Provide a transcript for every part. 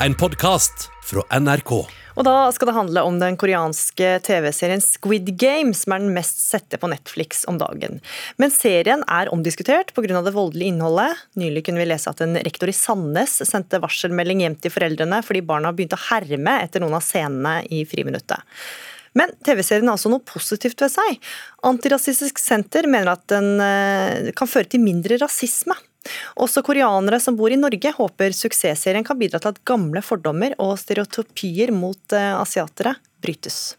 en podkast fra NRK. Og da skal det handle om den koreanske TV-serien Squid Game, som er den mest sette på Netflix om dagen. Men serien er omdiskutert pga. det voldelige innholdet. Nylig kunne vi lese at en rektor i Sandnes sendte varselmelding hjem til foreldrene fordi barna begynte å herme etter noen av scenene i friminuttet. Men TV-serien har også noe positivt ved seg. Antirasistisk Senter mener at den eh, kan føre til mindre rasisme. Også koreanere som bor i Norge håper suksessserien kan bidra til at gamle fordommer og stereotypier mot eh, asiatere brytes.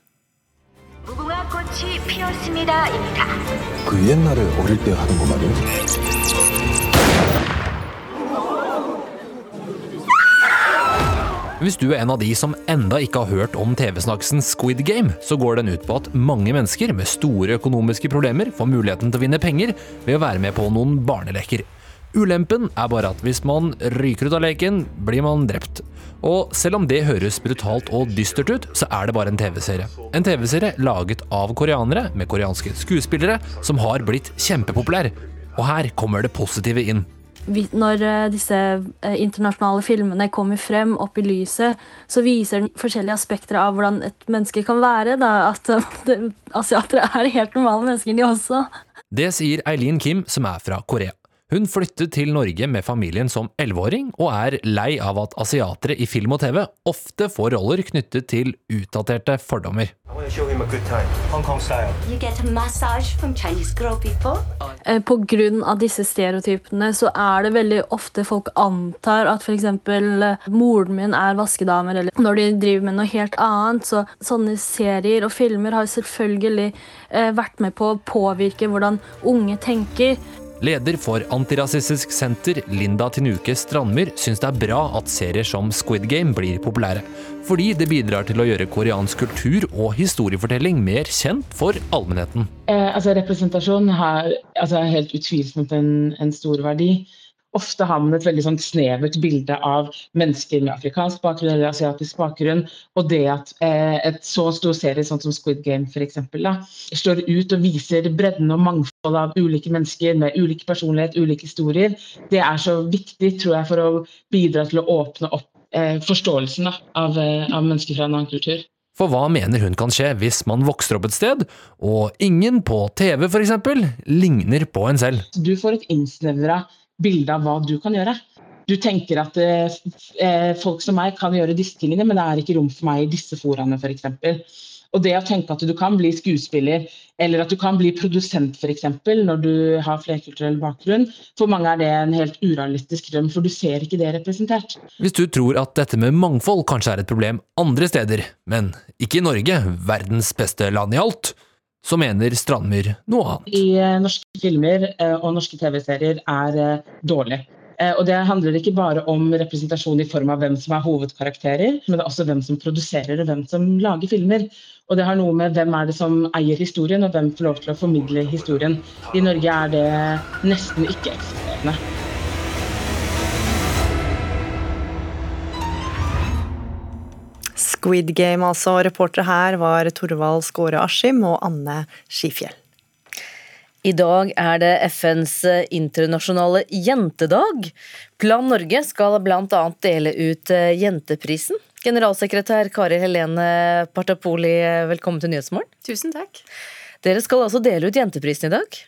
Hvis du er en av de som enda ikke har hørt om TV-snaksen Squid Game, så går den ut på at mange mennesker med store økonomiske problemer får muligheten til å vinne penger ved å være med på noen barneleker. Ulempen er bare at hvis man ryker ut av leken, blir man drept. Og selv om det høres brutalt og dystert ut, så er det bare en TV-serie. En TV-serie laget av koreanere med koreanske skuespillere som har blitt kjempepopulær. Og her kommer det positive inn. når eh, disse eh, internasjonale filmene kommer frem opp i lyset, så viser den forskjellige aspekter av hvordan et menneske kan være. Da. At asiatere altså, er helt normale mennesker, de også. Det sier Eileen Kim, som er fra Korea. Hun flyttet til Norge med familien som 11-åring, og er lei av at asiatere i film og TV ofte får roller knyttet til utdaterte fordommer. Eh, På grunn av disse stereotypene så er det veldig ofte folk antar at f.eks. moren min er vaskedamer, eller når de driver med noe helt annet. Så sånne serier og filmer har selvfølgelig eh, vært med på å påvirke hvordan unge tenker. Leder for Antirasistisk Senter, Linda Tinuke Strandmyr, syns det er bra at serier som Squid Game blir populære, fordi det bidrar til å gjøre koreansk kultur og historiefortelling mer kjent for allmennheten. Eh, altså Representasjon har altså, helt utvilsomt en, en stor verdi. Ofte har man et veldig sånn snevert bilde av mennesker med afrikansk bakgrunn eller asiatisk bakgrunn. Og det at eh, et så stor serie sånn som Squid Game for eksempel, da, slår ut og viser bredden og mangfoldet av ulike mennesker med ulik personlighet, ulike historier, det er så viktig tror jeg, for å bidra til å åpne opp eh, forståelsen da, av, eh, av mennesker fra en annen kultur. For hva mener hun kan skje hvis man vokser opp et sted, og ingen på TV f.eks. ligner på en selv? Du får et innsnevra bilde av hva du kan gjøre. Du tenker at eh, eh, folk som meg kan gjøre disse tingene, men det er ikke rom for meg i disse foraene f.eks. Og det å tenke at du kan bli skuespiller eller at du kan bli produsent f.eks. når du har flerkulturell bakgrunn, for mange er det en helt urealistisk drøm, for du ser ikke det representert. Hvis du tror at dette med mangfold kanskje er et problem andre steder, men ikke i Norge, verdens beste land i alt, så mener Strandmyr noe annet. i eh, norske filmer eh, og norske TV-serier er eh, dårlig. Og det handler ikke bare om representasjon i form av hvem som er hovedkarakterer, men det er også hvem som produserer og hvem som lager filmer. Og det har noe med hvem er det som eier historien, og hvem får lov til å formidle historien. I Norge er det nesten ikke Squid Game, altså. Reportere her var Torvald Skåre Askim og Anne Skifjell. I dag er det FNs internasjonale jentedag. Plan Norge skal bl.a. dele ut eh, Jenteprisen. Generalsekretær Kari Helene Partapoli, velkommen til Nyhetsmorgen. Tusen takk. Dere skal altså dele ut Jenteprisen i dag.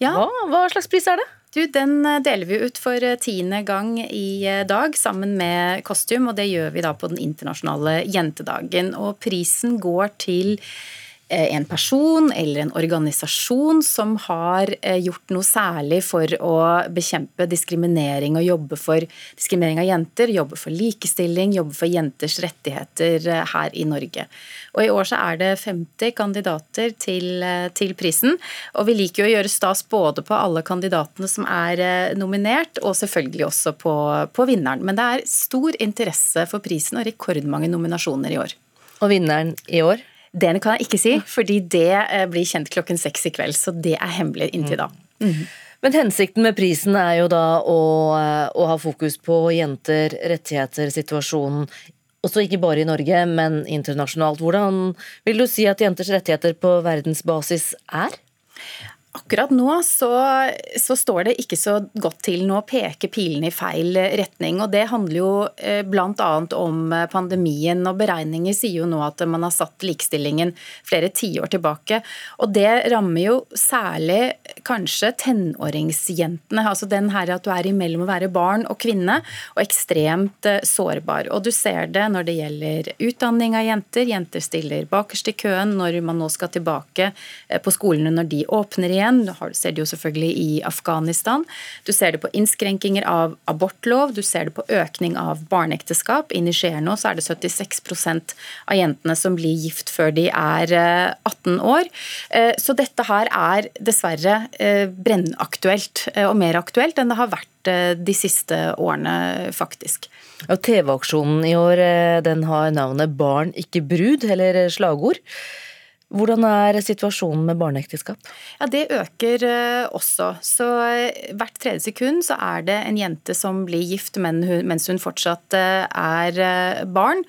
Ja, Hva, hva slags pris er det? Du, Den eh, deler vi ut for eh, tiende gang i eh, dag sammen med Kostium, og det gjør vi da på den internasjonale jentedagen. Og prisen går til en person eller en organisasjon som har gjort noe særlig for å bekjempe diskriminering og jobbe for diskriminering av jenter, jobbe for likestilling, jobbe for jenters rettigheter her i Norge. Og I år så er det 50 kandidater til, til prisen. Og vi liker jo å gjøre stas både på alle kandidatene som er nominert, og selvfølgelig også på, på vinneren. Men det er stor interesse for prisen og rekordmange nominasjoner i år. Og vinneren i år? Det kan jeg ikke si, fordi det eh, blir kjent klokken seks i kveld. Så det er hemmelig inntil da. Men hensikten med prisen er jo da å, eh, å ha fokus på jenter, rettigheter, situasjonen. Også ikke bare i Norge, men internasjonalt. Hvordan vil du si at jenters rettigheter på verdensbasis er? Akkurat nå så, så, står det ikke så godt til. Nå peker pilene i feil retning. og Det handler jo eh, bl.a. om eh, pandemien. og Beregninger sier jo nå at man har satt likestillingen flere tiår tilbake. og Det rammer jo særlig kanskje tenåringsjentene. altså Den her at du er imellom å være barn og kvinne, og ekstremt eh, sårbar. Og Du ser det når det gjelder utdanning av jenter. Jenter stiller bakerst i køen når man nå skal tilbake på skolene når de åpner igjen. Du ser det jo selvfølgelig i Afghanistan. Du ser det på innskrenkinger av abortlov, du ser det på økning av barneekteskap. I Niger nå så er det 76% av jentene som blir gift før de er 18 eh, år. Eh, så dette her er dessverre eh, brennaktuelt, og mer aktuelt enn det har vært de siste årene, faktisk. TV-aksjonen i år den har navnet 'Barn, ikke brud', eller slagord. Hvordan er situasjonen med barneekteskap? Ja, Det øker eh, også. Så eh, Hvert tredje sekund så er det en jente som blir gift mens hun fortsatt eh, er barn.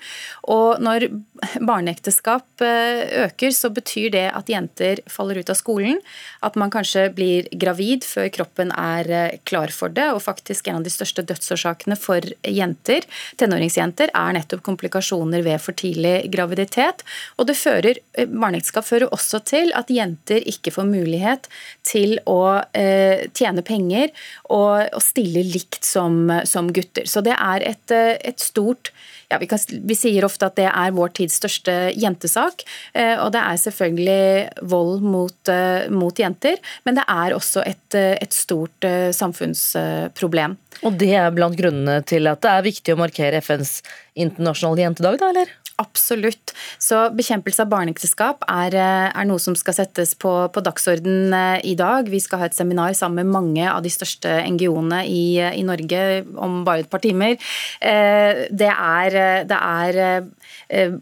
Og når barneekteskap øker, så betyr det at jenter faller ut av skolen. At man kanskje blir gravid før kroppen er klar for det. Og faktisk en av de største dødsårsakene for jenter, tenåringsjenter, er nettopp komplikasjoner ved for tidlig graviditet. Og det fører barneekteskap skal føre også til at jenter ikke får mulighet til å eh, tjene penger og, og stille likt som, som, gutter. Så det er et, eh, et stort ja, vi, kan, vi, sier ofte at det er vår tids største jentesak. Eh, og det er selvfølgelig vold mot, eh, mot jenter, men det er også et, et stort samfunnsproblem. Og det er blant grunnene til at det er viktig å markere FNs internasjonale jentedag, da, eller? Absolutt. Så bekjempelse av barneekteskap er, eh, er, noe som skal settes på, på dagsorden eh, i dag. Vi skal ha et seminar sammen med mange av de største NGO-ene i, i, Norge om bare et par timer. Eh, det er, det er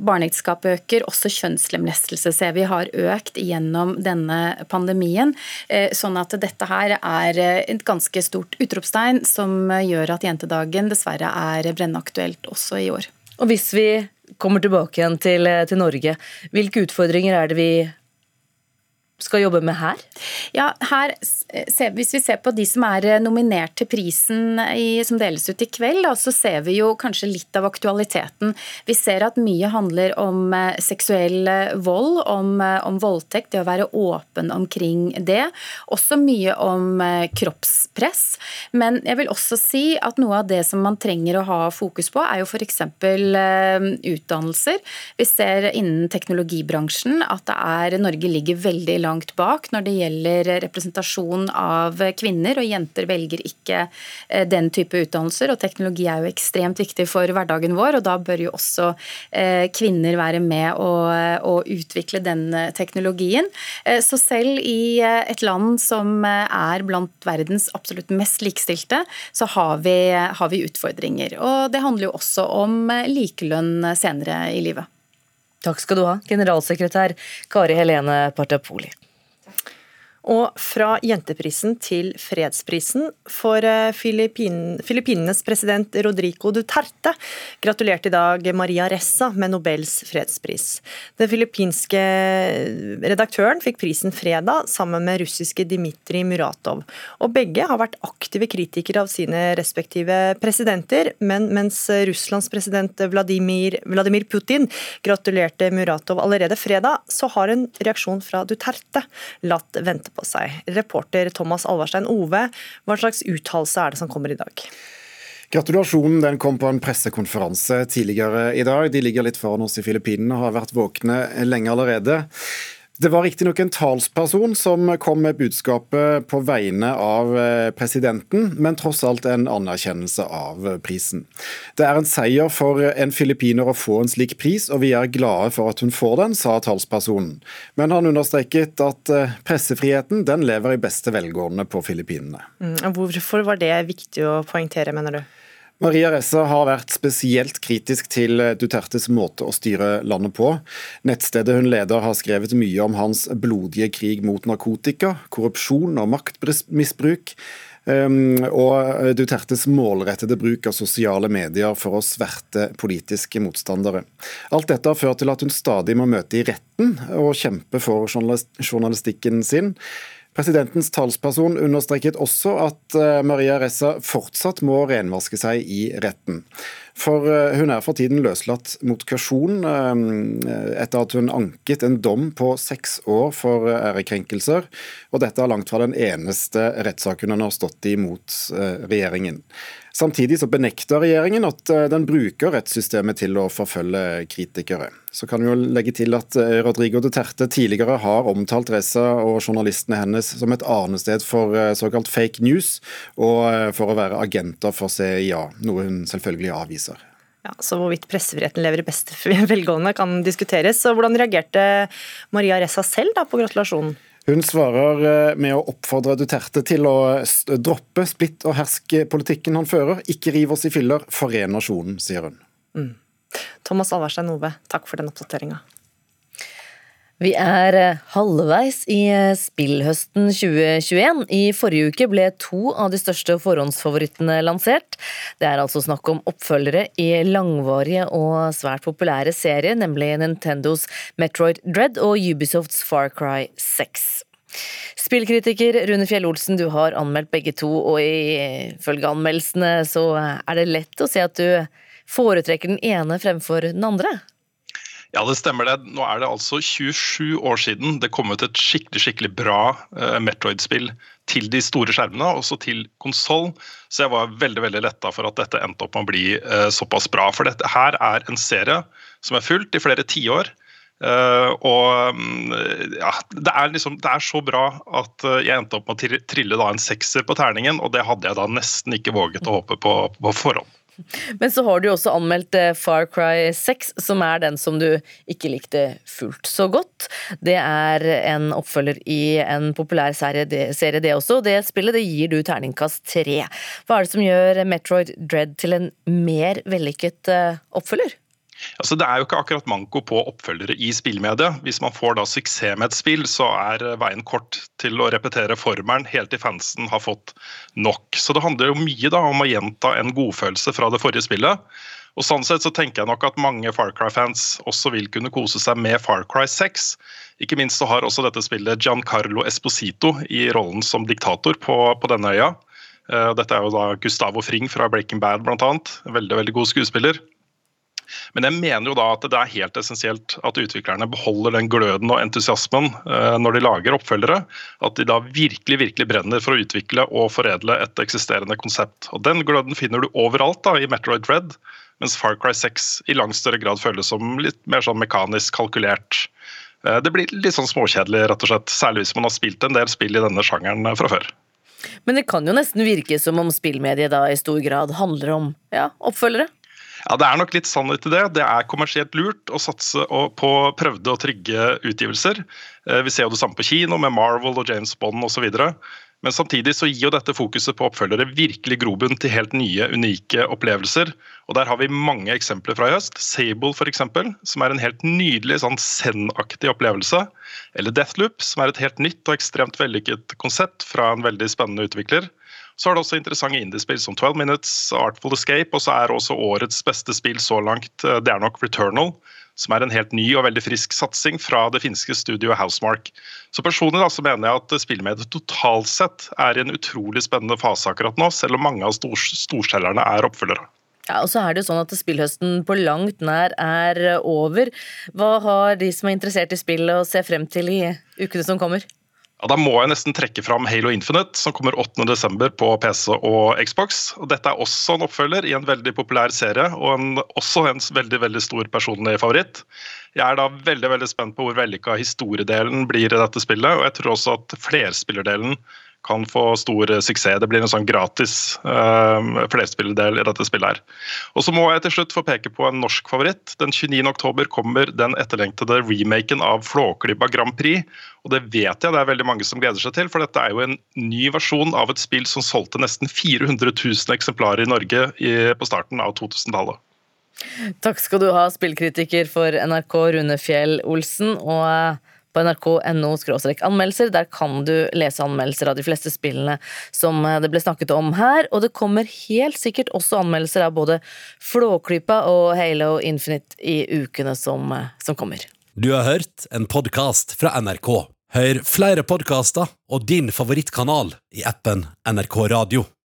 Barneekteskap øker, også kjønnslemlestelse ser vi har økt gjennom denne pandemien. Sånn at dette her er et ganske stort utropstegn som gjør at jentedagen dessverre er brennaktuelt også i år. Og hvis vi kommer tilbake igjen til, eh, til Norge, hvilke utfordringer er det vi skal jobbe med her? Ja, her, Hvis vi ser på de som er nominert til prisen i, som deles ut i kveld, så ser vi jo kanskje litt av aktualiteten. Vi ser at mye handler om eh, seksuell eh, vold, om, eh, om voldtekt, det å være åpen omkring det. Også mye om kroppspress. Men jeg vil også si at noe av det som man trenger å ha fokus på, er jo f.eks. utdannelser. Vi ser innen teknologibransjen at er, Norge ligger veldig langt langt bak når det gjelder representasjon av kvinner, og jenter velger ikke eh, den type utdannelser. og Teknologi er jo ekstremt viktig for hverdagen vår, og da bør jo også eh, kvinner være med å, å utvikle den teknologien. Eh, så selv i et land som er blant verdens absolutt mest likestilte, så har vi, har vi utfordringer. Og det handler jo også om likelønn senere i livet. Takk skal du ha, generalsekretær Kari Helene Partapoli. Og fra jenteprisen til fredsprisen for eh, Filippin Filippinenes president Rodrigo Duterte gratulerte i dag Maria Ressa med Nobels fredspris. Den filippinske redaktøren fikk prisen fredag sammen med russiske Dmitrij Muratov. Og begge har vært aktive kritikere av sine respektive presidenter, men mens Russlands president Vladimir, Vladimir Putin gratulerte Muratov allerede fredag, så har en reaksjon fra Duterte latt vente på seg. Reporter Thomas Alvarstein Ove, hva slags uttalelse er det som kommer i dag? Gratulasjonen den kom på en pressekonferanse tidligere i dag. De ligger litt foran oss i Filippinene og har vært våkne lenge allerede. Det var riktignok en talsperson som kom med budskapet på vegne av eh, presidenten, men tross alt en anerkjennelse av prisen. Det er en seier for en filippiner å få en slik pris, og vi er glade for at hun får den, sa talspersonen. Men han understreket at eh, pressefriheten den lever i beste velgående på Filippinene. Mm, hvorfor var det viktig å poengtere, mener du? Maria Ressa har vært spesielt kritisk til Dutertes måte å styre landet på. Nettstedet hun leder har skrevet mye om hans blodige krig mot narkotika, korrupsjon og maktmisbruk. Um, og Dutertes målrettede bruk av sosiale medier for å sverte politiske motstandere. Alt dette har ført til at hun stadig må møte i retten og kjempe for journalistikken sin. Presidentens talsperson understreket også at eh, Maria Ressa fortsatt må renvaske seg i retten. For eh, hun er for tiden løslatt mot kausjon eh, etter at hun anket en dom på seks år for ærekrenkelser. Og dette er langt fra den eneste rettssaken hun har stått i mot regjeringen. Samtidig så benekter regjeringen at eh, den bruker rettssystemet til å forfølge kritikere. Så kan vi jo legge til at eh, Rodrigo Duterte tidligere har omtalt Reza og journalistene hennes som et arnested for eh, såkalt fake news, og for å være agenter for CIA, noe hun selvfølgelig avviser. Ja, så Hvorvidt pressefriheten lever i beste velgående kan diskuteres. Så Hvordan reagerte Maria Ressa selv da på gratulasjonen? Hun svarer eh, med å oppfordre Duterte til å droppe splitt og hersk-politikken han fører. Ikke riv oss i filler, foren nasjonen, sier hun. Mm. Thomas Alverstein Ove, takk for den oppdateringa. Vi er eh, halvveis i eh, spillhøsten 2021. I forrige uke ble to av de største forhåndsfavorittene lansert. Det er altså snakk om oppfølgere i langvarige og svært populære serier, nemlig Nintendos Metroid Dread og Ubisofts Far Cry 6. Spillkritiker Rune Fjell-Olsen, du har anmeldt begge to, og ifølge anmeldelsene så er det lett å se at du foretrekker den ene fremfor den andre? Ja, det stemmer det. Nå er det altså 27 år siden det kom ut et skikkelig skikkelig bra uh, Metroid-spill til de store skjermene, også til konsoll. Så jeg var veldig veldig letta for at dette endte opp med å bli uh, såpass bra. For dette her er en serie som er fulgt i flere tiår. Uh, og um, ja, det er, liksom, det er så bra at jeg endte opp med å trille da en sekser på terningen, og det hadde jeg da nesten ikke våget å håpe på på forhånd. Men så har du også anmeldt eh, Far Cry 6, som er den som du ikke likte fullt så godt. Det er en oppfølger i en populær serie, det også. Det spillet det gir du terningkast tre. Hva er det som gjør Metroid Dread til en mer vellykket eh, oppfølger? Altså, det er jo ikke akkurat manko på oppfølgere i spillmediet. Hvis man får da suksess med et spill, så er veien kort til å repetere formelen helt til fansen har fått nok. Så det handler jo mye da om å gjenta en godfølelse fra det forrige spillet. Og sånn sett så tenker jeg nok at mange Far Cry-fans også vil kunne kose seg med Far Cry 6. Ikke minst så har også dette spillet Giancarlo Esposito i rollen som diktator på, på denne øya. Eh, dette er jo da Gustavo Fring fra Breaking Bad bl.a. Veldig, veldig god skuespiller. Men jeg mener jo da at det er helt essensielt at utviklerne beholder den gløden og entusiasmen eh, når de lager oppfølgere. At de da virkelig virkelig brenner for å utvikle og foredle et eksisterende konsept. Og Den gløden finner du overalt da i Metroid Red, mens Far Cry 6 i langt større grad føles som litt mer sånn mekanisk kalkulert. Eh, det blir litt sånn småkjedelig, rett og slett, særlig hvis man har spilt en del spill i denne sjangeren eh, fra før. Men det kan jo nesten virke som om spillmediet da i stor grad handler om ja, oppfølgere? Ja, Det er nok litt sannhet i det. Det er kommersielt lurt å satse på prøvde og trygge utgivelser. Eh, vi ser jo det samme på kino med Marvel og James Bond osv. Men samtidig så gir jo dette fokuset på oppfølgere virkelig grobunn til helt nye, unike opplevelser. Og Der har vi mange eksempler fra i høst. Sable f.eks., som er en helt nydelig sånn Zen-aktig opplevelse. Eller Deathloop, som er et helt nytt og ekstremt vellykket konsept fra en veldig spennende utvikler. Så er det også interessante indiespill som 12 Minutes, Artful Escape, og så er også årets beste spill så langt, eh, det er nok Returnal. Som er en helt ny og veldig frisk satsing fra det finske studioet Housemark. Så Personlig da, så mener jeg at spillmediet totalt sett er i en utrolig spennende fase akkurat nå, selv om mange av stor storselgerne er oppfølgere. Ja, og så er det jo sånn at Spillhøsten på langt nær er over. Hva har de som er interessert i spill å se frem til i ukene som kommer? Ja, da må jeg nesten trekke fram Halo Infinite, som kommer 8.12. på PC og Xbox. Og dette er også en oppfølger i en veldig populær serie, og en, også en veldig veldig stor personlig favoritt. Jeg er da veldig veldig spent på hvor vellykka historiedelen blir i dette spillet, og jeg tror også at flerspillerdelen kan få stor suksess. Det blir en sånn gratis uh, flerspilledel i dette spillet. her. Og så må jeg til slutt få peke på en norsk favoritt. Den 29.10 kommer den etterlengtede remaken av Flåklypa Grand Prix. Og det vet jeg det er veldig mange som gleder seg til, for dette er jo en ny versjon av et spill som solgte nesten 400 000 eksemplarer i Norge i, på starten av 2000-tallet. Takk skal du ha, spillkritiker for NRK Rune Fjell Olsen. og på nrk.no anmeldelser. Der kan du lese anmeldelser av de fleste spillene som det ble snakket om her. Og det kommer helt sikkert også anmeldelser av både Flåklypa og Halo Infinite i ukene som, som kommer. Du har hørt en podkast fra NRK. Hør flere podkaster og din favorittkanal i appen NRK Radio.